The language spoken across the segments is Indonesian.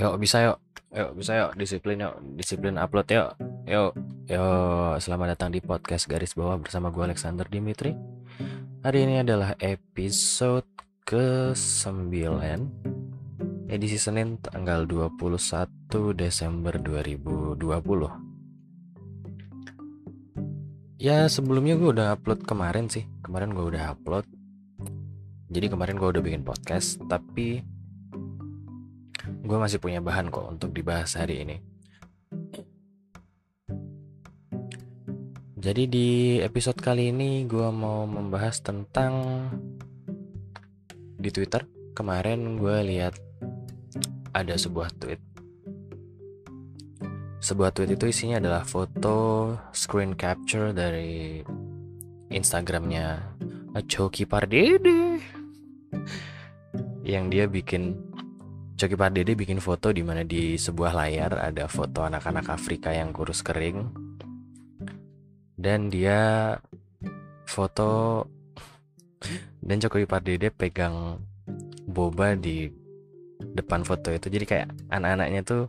Yuk bisa yuk. Yuk bisa yuk disiplin yuk. Disiplin upload yuk. Yuk. Yuk. Selamat datang di podcast garis bawah bersama gue Alexander Dimitri. Hari ini adalah episode ke-9 edisi Senin tanggal 21 Desember 2020. Ya sebelumnya gue udah upload kemarin sih. Kemarin gue udah upload. Jadi kemarin gue udah bikin podcast, tapi gue masih punya bahan kok untuk dibahas hari ini. Jadi di episode kali ini gue mau membahas tentang di Twitter kemarin gue lihat ada sebuah tweet. Sebuah tweet itu isinya adalah foto screen capture dari Instagramnya Coki Pardede yang dia bikin Coki Pardede bikin foto di mana di sebuah layar ada foto anak-anak Afrika yang kurus kering. Dan dia foto dan Coki Pardede pegang boba di depan foto itu. Jadi kayak anak-anaknya tuh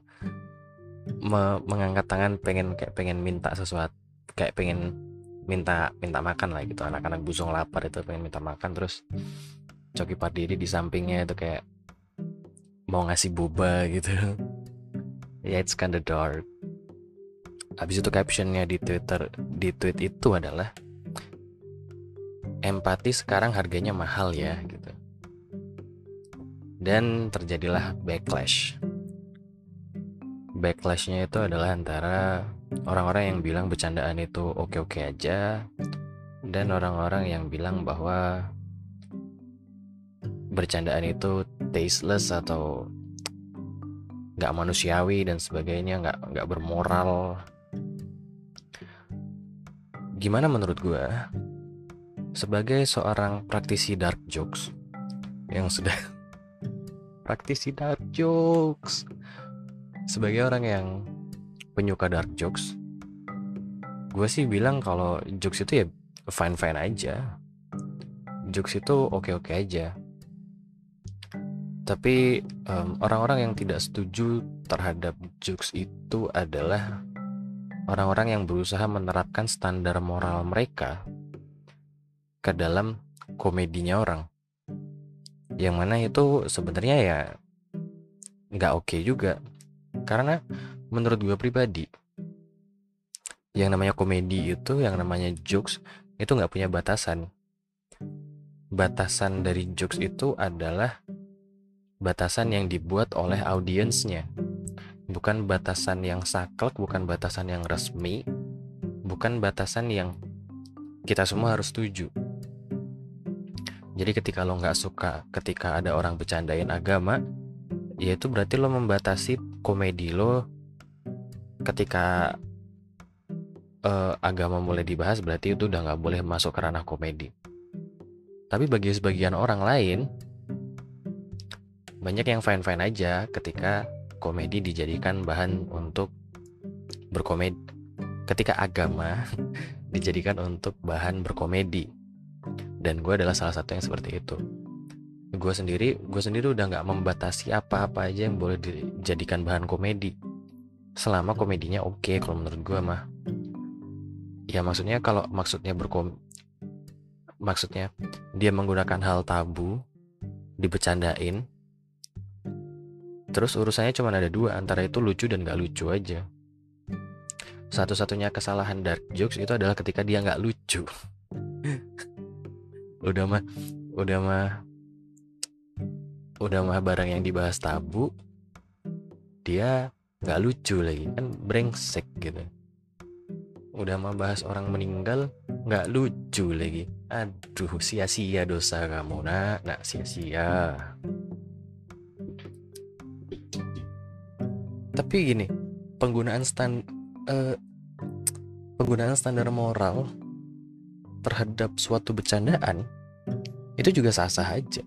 me mengangkat tangan pengen kayak pengen minta sesuatu kayak pengen minta minta makan lah gitu. Anak-anak busung lapar itu pengen minta makan. Terus Coki Pardede di sampingnya itu kayak mau ngasih boba gitu. Ya yeah, it's kinda dark. Habis itu captionnya di twitter di tweet itu adalah empati sekarang harganya mahal ya gitu. Dan terjadilah backlash. Backlashnya itu adalah antara orang-orang yang bilang bercandaan itu oke-oke aja dan orang-orang yang bilang bahwa bercandaan itu tasteless atau nggak manusiawi dan sebagainya nggak nggak bermoral. Gimana menurut gue sebagai seorang praktisi dark jokes yang sudah praktisi dark jokes. Sebagai orang yang penyuka dark jokes gue sih bilang kalau jokes itu ya fine fine aja. Jokes itu oke oke aja tapi orang-orang um, yang tidak setuju terhadap jokes itu adalah orang-orang yang berusaha menerapkan standar moral mereka ke dalam komedinya orang. Yang mana itu sebenarnya ya nggak oke okay juga. Karena menurut gue pribadi yang namanya komedi itu yang namanya jokes itu nggak punya batasan. Batasan dari jokes itu adalah batasan yang dibuat oleh audiensnya. Bukan batasan yang saklek bukan batasan yang resmi bukan batasan yang kita semua harus setuju. Jadi ketika lo nggak suka ketika ada orang bercandain agama ya itu berarti lo membatasi komedi lo ketika uh, agama mulai dibahas berarti itu udah nggak boleh masuk ke ranah komedi. Tapi bagi sebagian orang lain banyak yang fine-fine aja ketika komedi dijadikan bahan untuk berkomedi. Ketika agama dijadikan untuk bahan berkomedi. Dan gue adalah salah satu yang seperti itu. Gue sendiri gue sendiri udah nggak membatasi apa-apa aja yang boleh dijadikan bahan komedi. Selama komedinya oke okay, kalau menurut gue mah. Ya maksudnya kalau maksudnya berkom maksudnya dia menggunakan hal tabu dibecandain Terus urusannya cuma ada dua, antara itu lucu dan gak lucu aja. Satu-satunya kesalahan dark jokes itu adalah ketika dia gak lucu. udah mah, udah mah, udah mah barang yang dibahas tabu, dia gak lucu lagi kan brengsek gitu. Udah mah bahas orang meninggal gak lucu lagi. Aduh sia-sia dosa kamu nak, nak sia-sia. Tapi gini penggunaan stand uh, penggunaan standar moral terhadap suatu bercandaan itu juga sah-sah aja.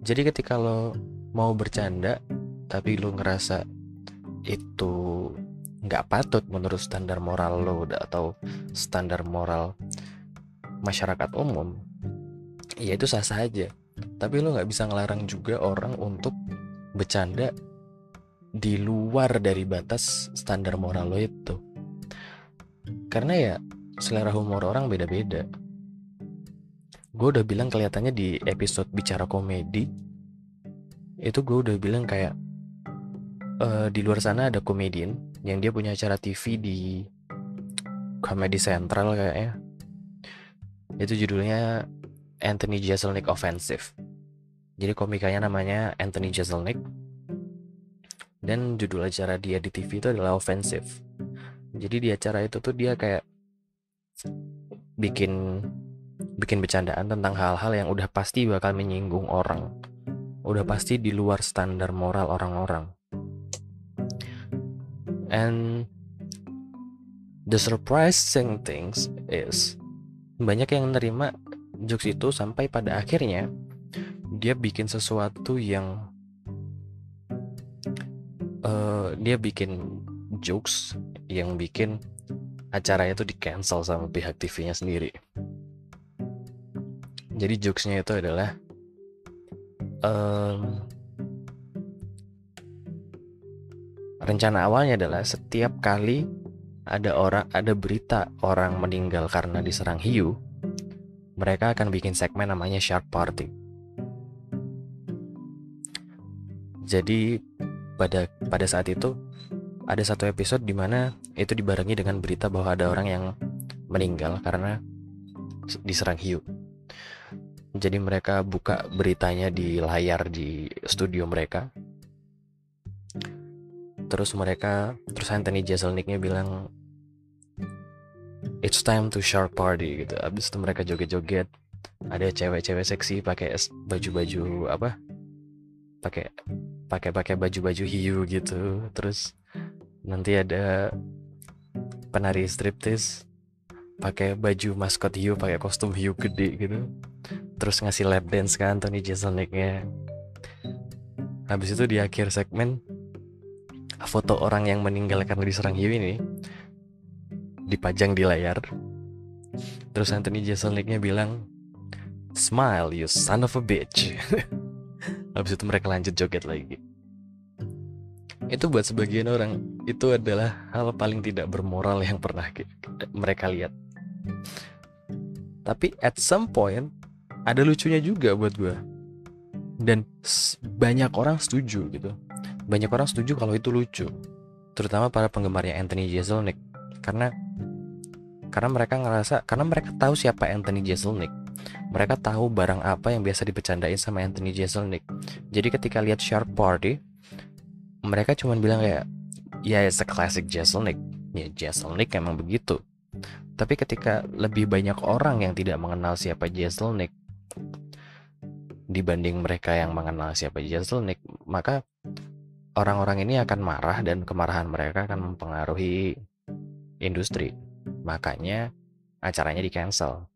Jadi ketika lo mau bercanda tapi lo ngerasa itu nggak patut menurut standar moral lo atau standar moral masyarakat umum ya itu sah-sah aja. Tapi lo nggak bisa ngelarang juga orang untuk bercanda di luar dari batas standar moral lo itu. Karena ya selera humor orang beda-beda. Gue udah bilang kelihatannya di episode bicara komedi itu gue udah bilang kayak uh, di luar sana ada komedian yang dia punya acara TV di Comedy Central kayaknya. Itu judulnya Anthony Jeselnik Offensive. Jadi komikanya namanya Anthony Jeselnik dan judul acara dia di TV itu adalah Offensive. Jadi di acara itu tuh dia kayak bikin bikin bercandaan tentang hal-hal yang udah pasti bakal menyinggung orang. Udah pasti di luar standar moral orang-orang. And the surprising things is banyak yang nerima jokes itu sampai pada akhirnya dia bikin sesuatu yang uh, dia bikin jokes yang bikin acara itu di cancel sama pihak TV-nya sendiri. Jadi jokesnya itu adalah um, rencana awalnya adalah setiap kali ada orang ada berita orang meninggal karena diserang hiu, mereka akan bikin segmen namanya Shark Party. Jadi pada pada saat itu ada satu episode di mana itu dibarengi dengan berita bahwa ada orang yang meninggal karena diserang hiu. Jadi mereka buka beritanya di layar di studio mereka. Terus mereka, terus Anthony Jeselniknya bilang, It's time to shark party gitu. Abis itu mereka joget-joget. Ada cewek-cewek seksi pakai baju-baju apa? Pakai pakai pakai baju-baju hiu gitu. Terus nanti ada penari striptis pakai baju maskot hiu pakai kostum hiu gede gitu. Terus ngasih lap dance ke Anthony Jeselniknya. Habis itu di akhir segmen foto orang yang meninggal karena diserang hiu ini dipajang di layar. Terus Anthony Jeselniknya bilang smile you son of a bitch. Habis itu mereka lanjut joget lagi itu buat sebagian orang itu adalah hal paling tidak bermoral yang pernah mereka lihat. Tapi at some point ada lucunya juga buat gue. Dan banyak orang setuju gitu. Banyak orang setuju kalau itu lucu. Terutama para penggemarnya Anthony Jeselnik. Karena karena mereka ngerasa karena mereka tahu siapa Anthony Jeselnik. Mereka tahu barang apa yang biasa dipecandain sama Anthony Jeselnik. Jadi ketika lihat Shark Party, mereka cuma bilang kayak ya it's a classic ya Jeselnik emang begitu. Tapi ketika lebih banyak orang yang tidak mengenal siapa Jeselnik dibanding mereka yang mengenal siapa Jeselnik maka orang-orang ini akan marah dan kemarahan mereka akan mempengaruhi industri. Makanya acaranya di cancel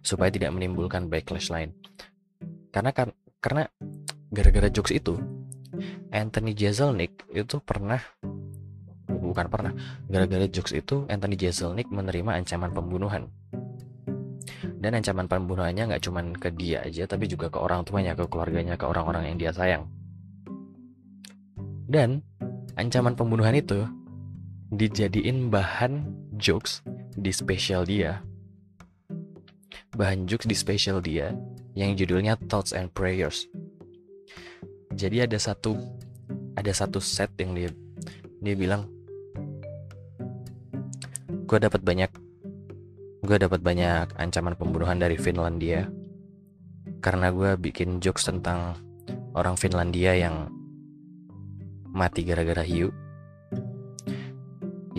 supaya tidak menimbulkan backlash lain. Karena kan karena gara-gara jokes itu Anthony Jeselnik itu pernah bukan pernah gara-gara jokes itu Anthony Jeselnik menerima ancaman pembunuhan. Dan ancaman pembunuhannya nggak cuma ke dia aja tapi juga ke orang tuanya ke keluarganya ke orang-orang yang dia sayang. Dan ancaman pembunuhan itu dijadiin bahan jokes di spesial dia. Bahan jokes di spesial dia yang judulnya Thoughts and Prayers jadi ada satu ada satu set yang dia dia bilang gue dapat banyak gue dapat banyak ancaman pembunuhan dari Finlandia. Karena gue bikin jokes tentang orang Finlandia yang mati gara-gara hiu.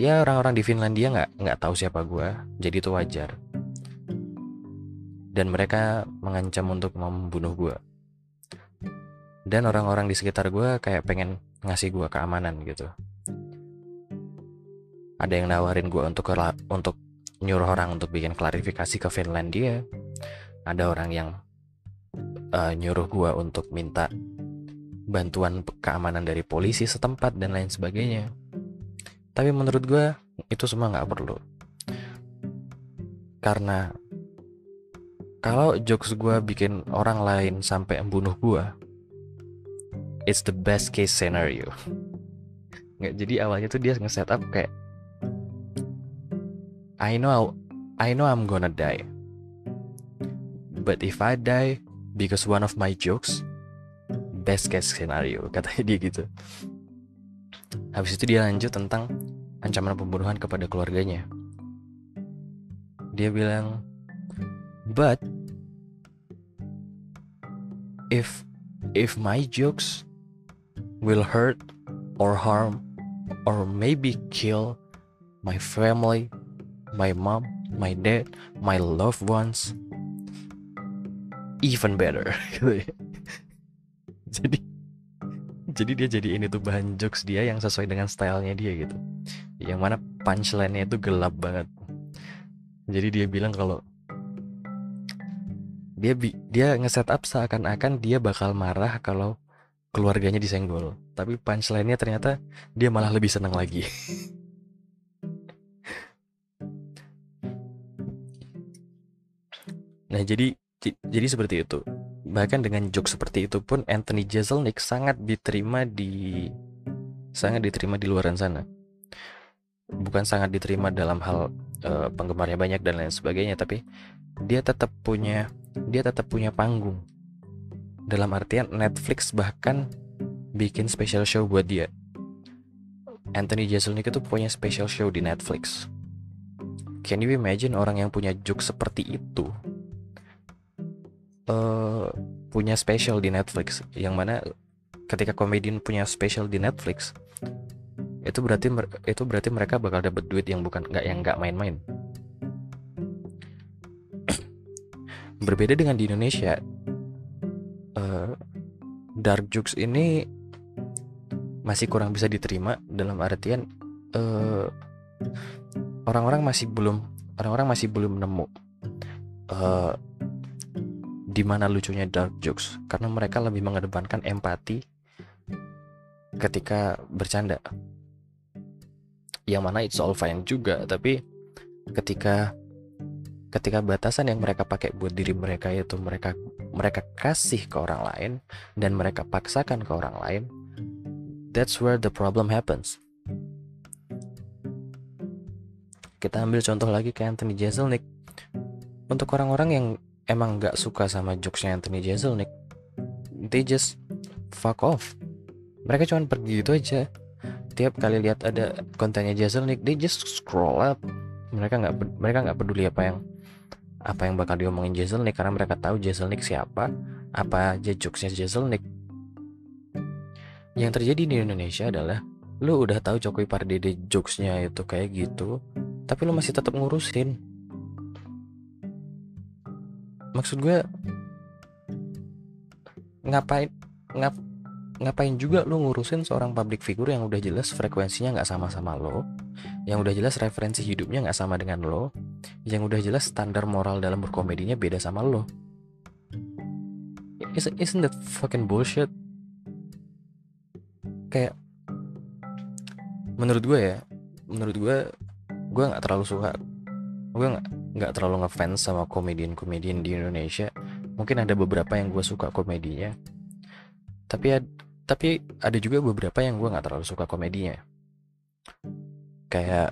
Ya orang-orang di Finlandia nggak nggak tahu siapa gue jadi itu wajar. Dan mereka mengancam untuk membunuh gue dan orang-orang di sekitar gue kayak pengen ngasih gue keamanan gitu. Ada yang nawarin gue untuk untuk nyuruh orang untuk bikin klarifikasi ke Finlandia. Ada orang yang uh, nyuruh gue untuk minta bantuan keamanan dari polisi setempat dan lain sebagainya. Tapi menurut gue itu semua nggak perlu. Karena kalau jokes gue bikin orang lain sampai membunuh gue it's the best case scenario. Nggak jadi awalnya tuh dia nge-set up kayak I know I know I'm gonna die. But if I die because one of my jokes best case scenario katanya dia gitu. Habis itu dia lanjut tentang ancaman pembunuhan kepada keluarganya. Dia bilang but if if my jokes will hurt or harm or maybe kill my family, my mom, my dad, my loved ones, even better. jadi jadi dia jadi ini tuh bahan jokes dia yang sesuai dengan stylenya dia gitu. Yang mana punchline-nya itu gelap banget. Jadi dia bilang kalau dia dia nge-set up seakan-akan dia bakal marah kalau keluarganya disenggol. Tapi punchline-nya ternyata dia malah lebih senang lagi. Nah jadi jadi seperti itu. Bahkan dengan joke seperti itu pun Anthony Jeselnik sangat diterima di sangat diterima di luar sana. Bukan sangat diterima dalam hal uh, penggemarnya banyak dan lain sebagainya tapi dia tetap punya dia tetap punya panggung. Dalam artian Netflix bahkan bikin special show buat dia. Anthony Jeselnik itu punya special show di Netflix. Can you imagine orang yang punya joke seperti itu uh, punya special di Netflix? Yang mana ketika komedian punya special di Netflix, itu berarti itu berarti mereka bakal dapat duit yang bukan nggak yang nggak main-main. berbeda dengan di Indonesia uh, dark jokes ini masih kurang bisa diterima dalam artian eh, orang-orang masih belum orang-orang masih belum nemu uh, di lucunya dark jokes. Karena mereka lebih mengedepankan empati ketika bercanda. Yang mana it's all fine juga tapi ketika ketika batasan yang mereka pakai buat diri mereka itu mereka mereka kasih ke orang lain dan mereka paksakan ke orang lain that's where the problem happens. Kita ambil contoh lagi ke Anthony Jeselnik. Untuk orang-orang yang emang gak suka sama jokesnya Anthony Jeselnik they just fuck off. Mereka cuma pergi gitu aja. Tiap kali lihat ada kontennya Jeselnik they just scroll up. Mereka nggak mereka nggak peduli apa yang apa yang bakal diomongin Jeselnik karena mereka tahu Jeselnik siapa, apa aja jokesnya Jeselnik. Yang terjadi di Indonesia adalah lu udah tahu Jokowi Pardede jokesnya itu kayak gitu, tapi lu masih tetap ngurusin. Maksud gue ngapain ngap ngapain juga lu ngurusin seorang public figure yang udah jelas frekuensinya nggak sama sama lo, yang udah jelas referensi hidupnya nggak sama dengan lo, yang udah jelas standar moral dalam berkomedinya beda sama lo. Isn't, that fucking bullshit? Kayak menurut gue ya, menurut gue gue nggak terlalu suka, gue nggak nggak terlalu ngefans sama komedian-komedian di Indonesia. Mungkin ada beberapa yang gue suka komedinya, tapi ad, tapi ada juga beberapa yang gue nggak terlalu suka komedinya. Kayak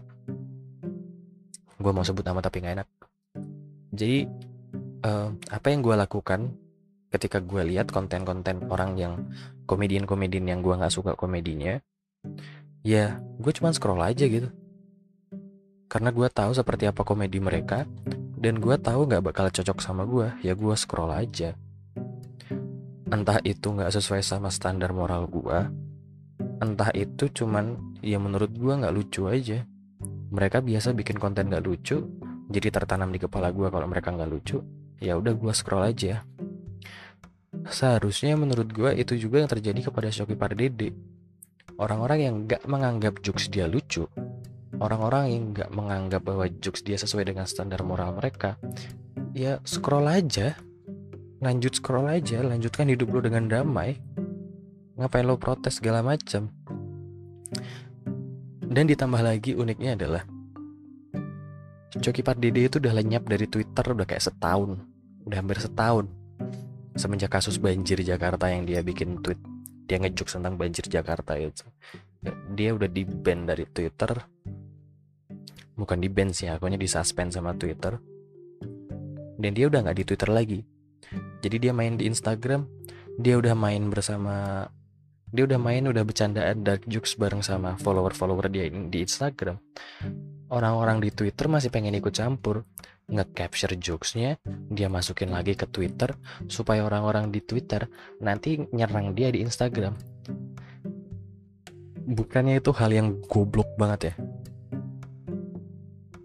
gue mau sebut nama tapi nggak enak. Jadi uh, apa yang gue lakukan ketika gue lihat konten-konten orang yang komedian-komedian yang gue nggak suka komedinya ya gue cuma scroll aja gitu. Karena gue tahu seperti apa komedi mereka dan gue tahu nggak bakal cocok sama gue ya gue scroll aja. Entah itu nggak sesuai sama standar moral gue entah itu cuman ya menurut gue nggak lucu aja mereka biasa bikin konten gak lucu jadi tertanam di kepala gue kalau mereka nggak lucu ya udah gue scroll aja. Seharusnya menurut gue itu juga yang terjadi kepada Shoki Pardede. Orang-orang yang gak menganggap jokes dia lucu orang-orang yang gak menganggap bahwa jokes dia sesuai dengan standar moral mereka ya scroll aja. Lanjut scroll aja lanjutkan hidup lo dengan damai. Ngapain lo protes segala macam dan ditambah lagi uniknya adalah Coki Pardede itu udah lenyap dari Twitter udah kayak setahun. Udah hampir setahun. Semenjak kasus banjir Jakarta yang dia bikin tweet dia ngejuk tentang banjir Jakarta itu. Dia udah di ban dari Twitter. Bukan di ban sih akunnya disuspend sama Twitter. Dan dia udah nggak di Twitter lagi. Jadi dia main di Instagram dia udah main bersama dia udah main udah bercandaan dark jokes bareng sama follower-follower dia di Instagram. Orang-orang di Twitter masih pengen ikut campur. Nge-capture jokesnya dia masukin lagi ke Twitter supaya orang-orang di Twitter nanti nyerang dia di Instagram. Bukannya itu hal yang goblok banget ya?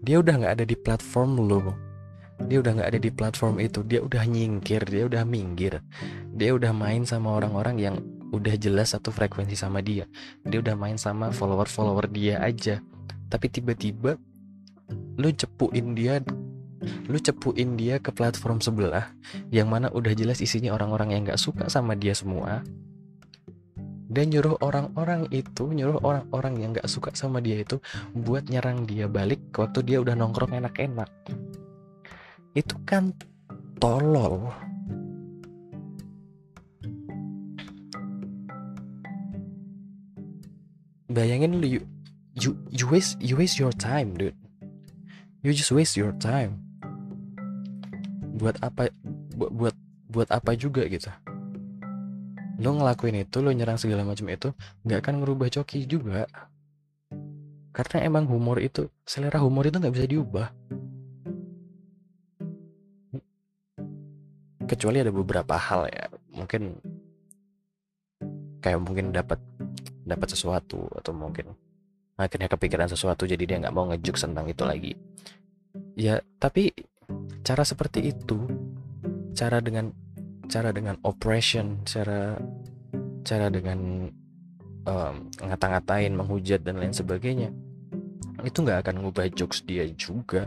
Dia udah nggak ada di platform lo dia udah nggak ada di platform itu. Dia udah nyingkir dia udah minggir. Dia udah main sama orang-orang yang udah jelas satu frekuensi sama dia. Dia udah main sama follower-follower dia aja. Tapi tiba-tiba lu cepuin dia lu cepuin dia ke platform sebelah yang mana udah jelas isinya orang-orang yang nggak suka sama dia semua. Dan nyuruh orang-orang itu nyuruh orang-orang yang nggak suka sama dia itu buat nyerang dia balik waktu dia udah nongkrong enak-enak. Itu kan tolol bayangin lu you, you, you waste you waste your time dude. You just waste your time. Buat apa buat buat buat apa juga gitu. Lo ngelakuin itu lo nyerang segala macam itu nggak akan ngerubah coki juga. Karena emang humor itu selera humor itu nggak bisa diubah. Kecuali ada beberapa hal ya mungkin kayak mungkin dapat dapat sesuatu atau mungkin akhirnya kepikiran sesuatu jadi dia nggak mau ngejuk tentang itu lagi. Ya tapi cara seperti itu cara dengan cara dengan oppression cara cara dengan um, ngata-ngatain menghujat dan lain sebagainya itu nggak akan ngubah jokes dia juga.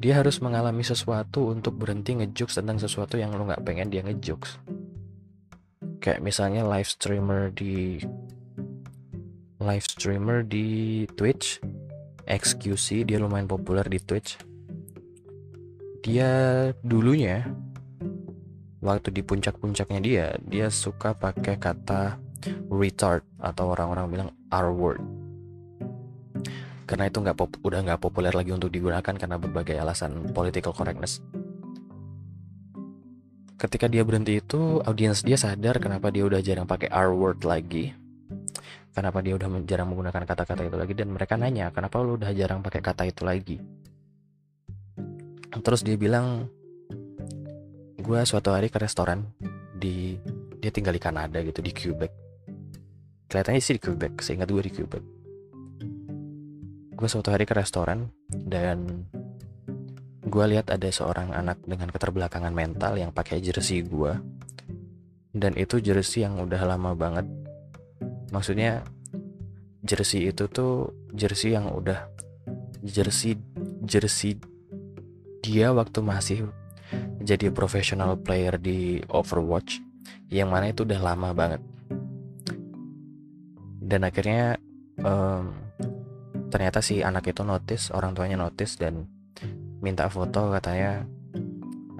Dia harus mengalami sesuatu untuk berhenti ngejokes tentang sesuatu yang lo nggak pengen dia ngejokes kayak misalnya live streamer di live streamer di Twitch XQC dia lumayan populer di Twitch. Dia dulunya waktu di puncak-puncaknya dia dia suka pakai kata retard atau orang-orang bilang R word. Karena itu nggak udah nggak populer lagi untuk digunakan karena berbagai alasan political correctness ketika dia berhenti itu audiens dia sadar kenapa dia udah jarang pakai R word lagi. Kenapa dia udah jarang menggunakan kata-kata itu lagi dan mereka nanya kenapa lu udah jarang pakai kata itu lagi? Terus dia bilang gue suatu hari ke restoran di dia tinggal di Kanada gitu di Quebec. Kelihatannya sih di Quebec seingat gue di Quebec. Gue suatu hari ke restoran dan gue lihat ada seorang anak dengan keterbelakangan mental yang pakai jersey gue dan itu jersey yang udah lama banget. Maksudnya jersey itu tuh jersey yang udah jersey jersey dia waktu masih jadi professional player di Overwatch yang mana itu udah lama banget. Dan akhirnya um, ternyata si anak itu notice orang tuanya notice dan minta foto katanya.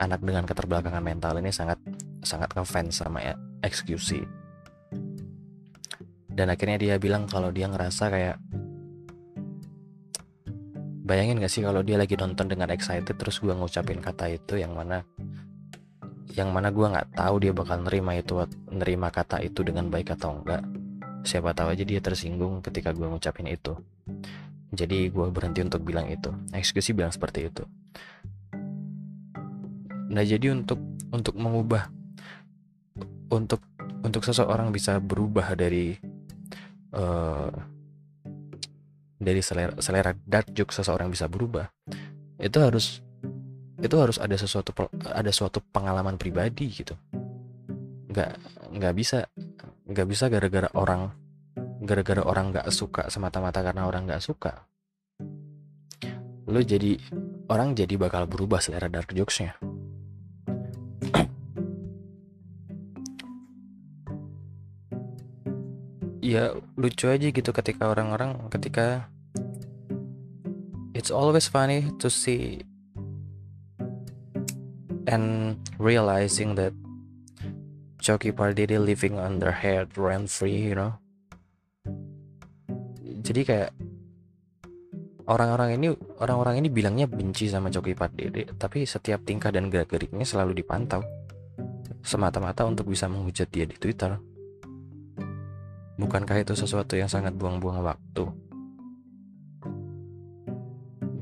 Anak dengan keterbelakangan mental ini sangat sangat ngefans sama XQC dan akhirnya dia bilang kalau dia ngerasa kayak bayangin gak sih kalau dia lagi nonton dengan excited terus gue ngucapin kata itu yang mana yang mana gue nggak tahu dia bakal nerima itu nerima kata itu dengan baik atau enggak siapa tahu aja dia tersinggung ketika gue ngucapin itu jadi gue berhenti untuk bilang itu. Eksekusi bilang seperti itu. Nah jadi untuk untuk mengubah untuk untuk seseorang bisa berubah dari uh, dari selera, selera dark joke seseorang bisa berubah itu harus itu harus ada sesuatu ada suatu pengalaman pribadi gitu. Nggak nggak bisa nggak bisa gara-gara orang gara-gara orang nggak suka semata-mata karena orang nggak suka. Lo jadi orang jadi bakal berubah selera dark jokesnya. Ya lucu aja gitu ketika orang-orang ketika it's always funny to see and realizing that Choki Pardede living on their head rent free you know jadi kayak orang-orang ini orang-orang ini bilangnya benci sama Choki Pardede tapi setiap tingkah dan gerak geriknya selalu dipantau. Semata-mata untuk bisa menghujat dia di Twitter. Bukankah itu sesuatu yang sangat buang-buang waktu?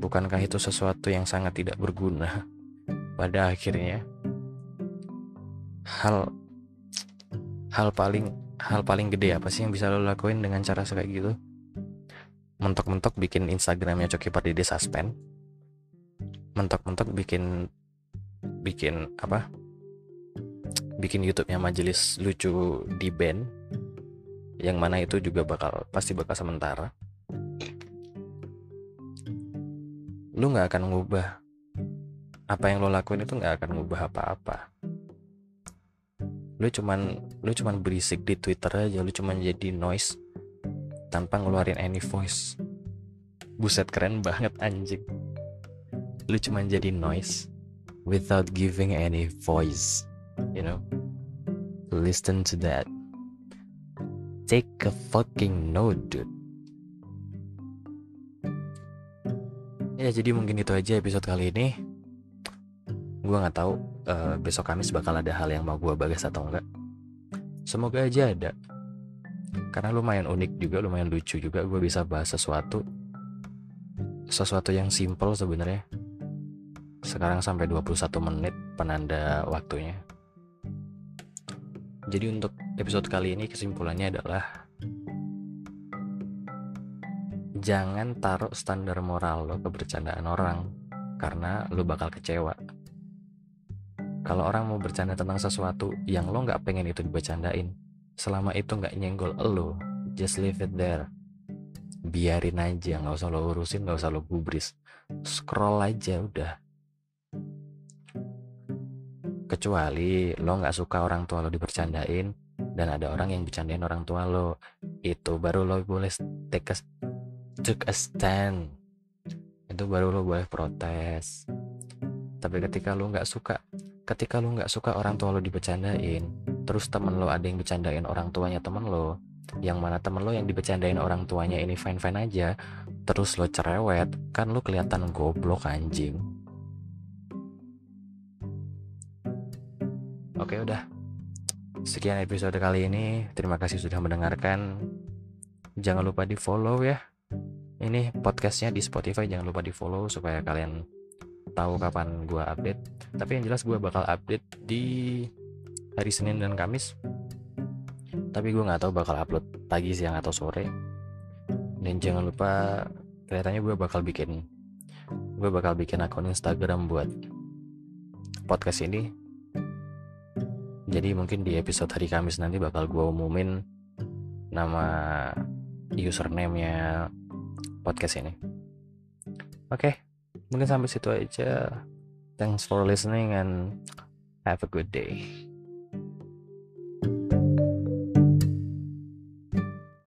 Bukankah itu sesuatu yang sangat tidak berguna pada akhirnya? Hal hal paling hal paling gede apa sih yang bisa lo lakuin dengan cara kayak gitu mentok-mentok bikin Instagramnya Coki Pardede suspend. Mentok-mentok bikin bikin apa? Bikin YouTube-nya majelis lucu di band yang mana itu juga bakal pasti bakal sementara. Lu nggak akan ngubah apa yang lo lakuin itu nggak akan ngubah apa-apa. Lu cuman lu cuman berisik di Twitter aja lu cuman jadi noise tanpa ngeluarin any voice. Buset keren banget anjing. Lu cuman jadi noise without giving any voice you know? Listen to that. Take a fucking note dude. Ya jadi mungkin itu aja episode kali ini. Gue nggak tahu uh, besok Kamis bakal ada hal yang mau gue bahas atau enggak. Semoga aja ada karena lumayan unik juga lumayan lucu juga gue bisa bahas sesuatu. Sesuatu yang simple sebenarnya. Sekarang sampai 21 menit penanda waktunya. Jadi untuk episode kali ini kesimpulannya adalah jangan taruh standar moral lo ke bercandaan orang karena lo bakal kecewa. Kalau orang mau bercanda tentang sesuatu yang lo nggak pengen itu dibercandain selama itu nggak nyenggol lo just leave it there. Biarin aja nggak usah lo urusin nggak usah lo gubris. Scroll aja udah. Kecuali lo nggak suka orang tua lo dibercandain dan ada orang yang bercandain orang tua lo. Itu baru lo boleh take a, take a stand. Itu baru lo boleh protes. Tapi ketika lo nggak suka ketika lu nggak suka orang tua lo dibecandain terus temen lo ada yang bercandain orang tuanya temen lo yang mana temen lo yang dibecandain orang tuanya ini fine fine aja terus lo cerewet kan lo kelihatan goblok anjing. Oke udah. Sekian episode kali ini. Terima kasih sudah mendengarkan. Jangan lupa di follow ya. Ini podcastnya di Spotify jangan lupa di follow supaya kalian tahu kapan gue update. Tapi yang jelas gue bakal update di hari Senin dan Kamis. Tapi gue nggak tahu bakal upload pagi siang atau sore. Dan jangan lupa kelihatannya gue bakal bikin gue bakal bikin akun Instagram buat podcast ini. Jadi mungkin di episode hari Kamis nanti bakal gue umumin nama username-nya podcast ini. Oke okay mungkin sampai situ aja. Thanks for listening and have a good day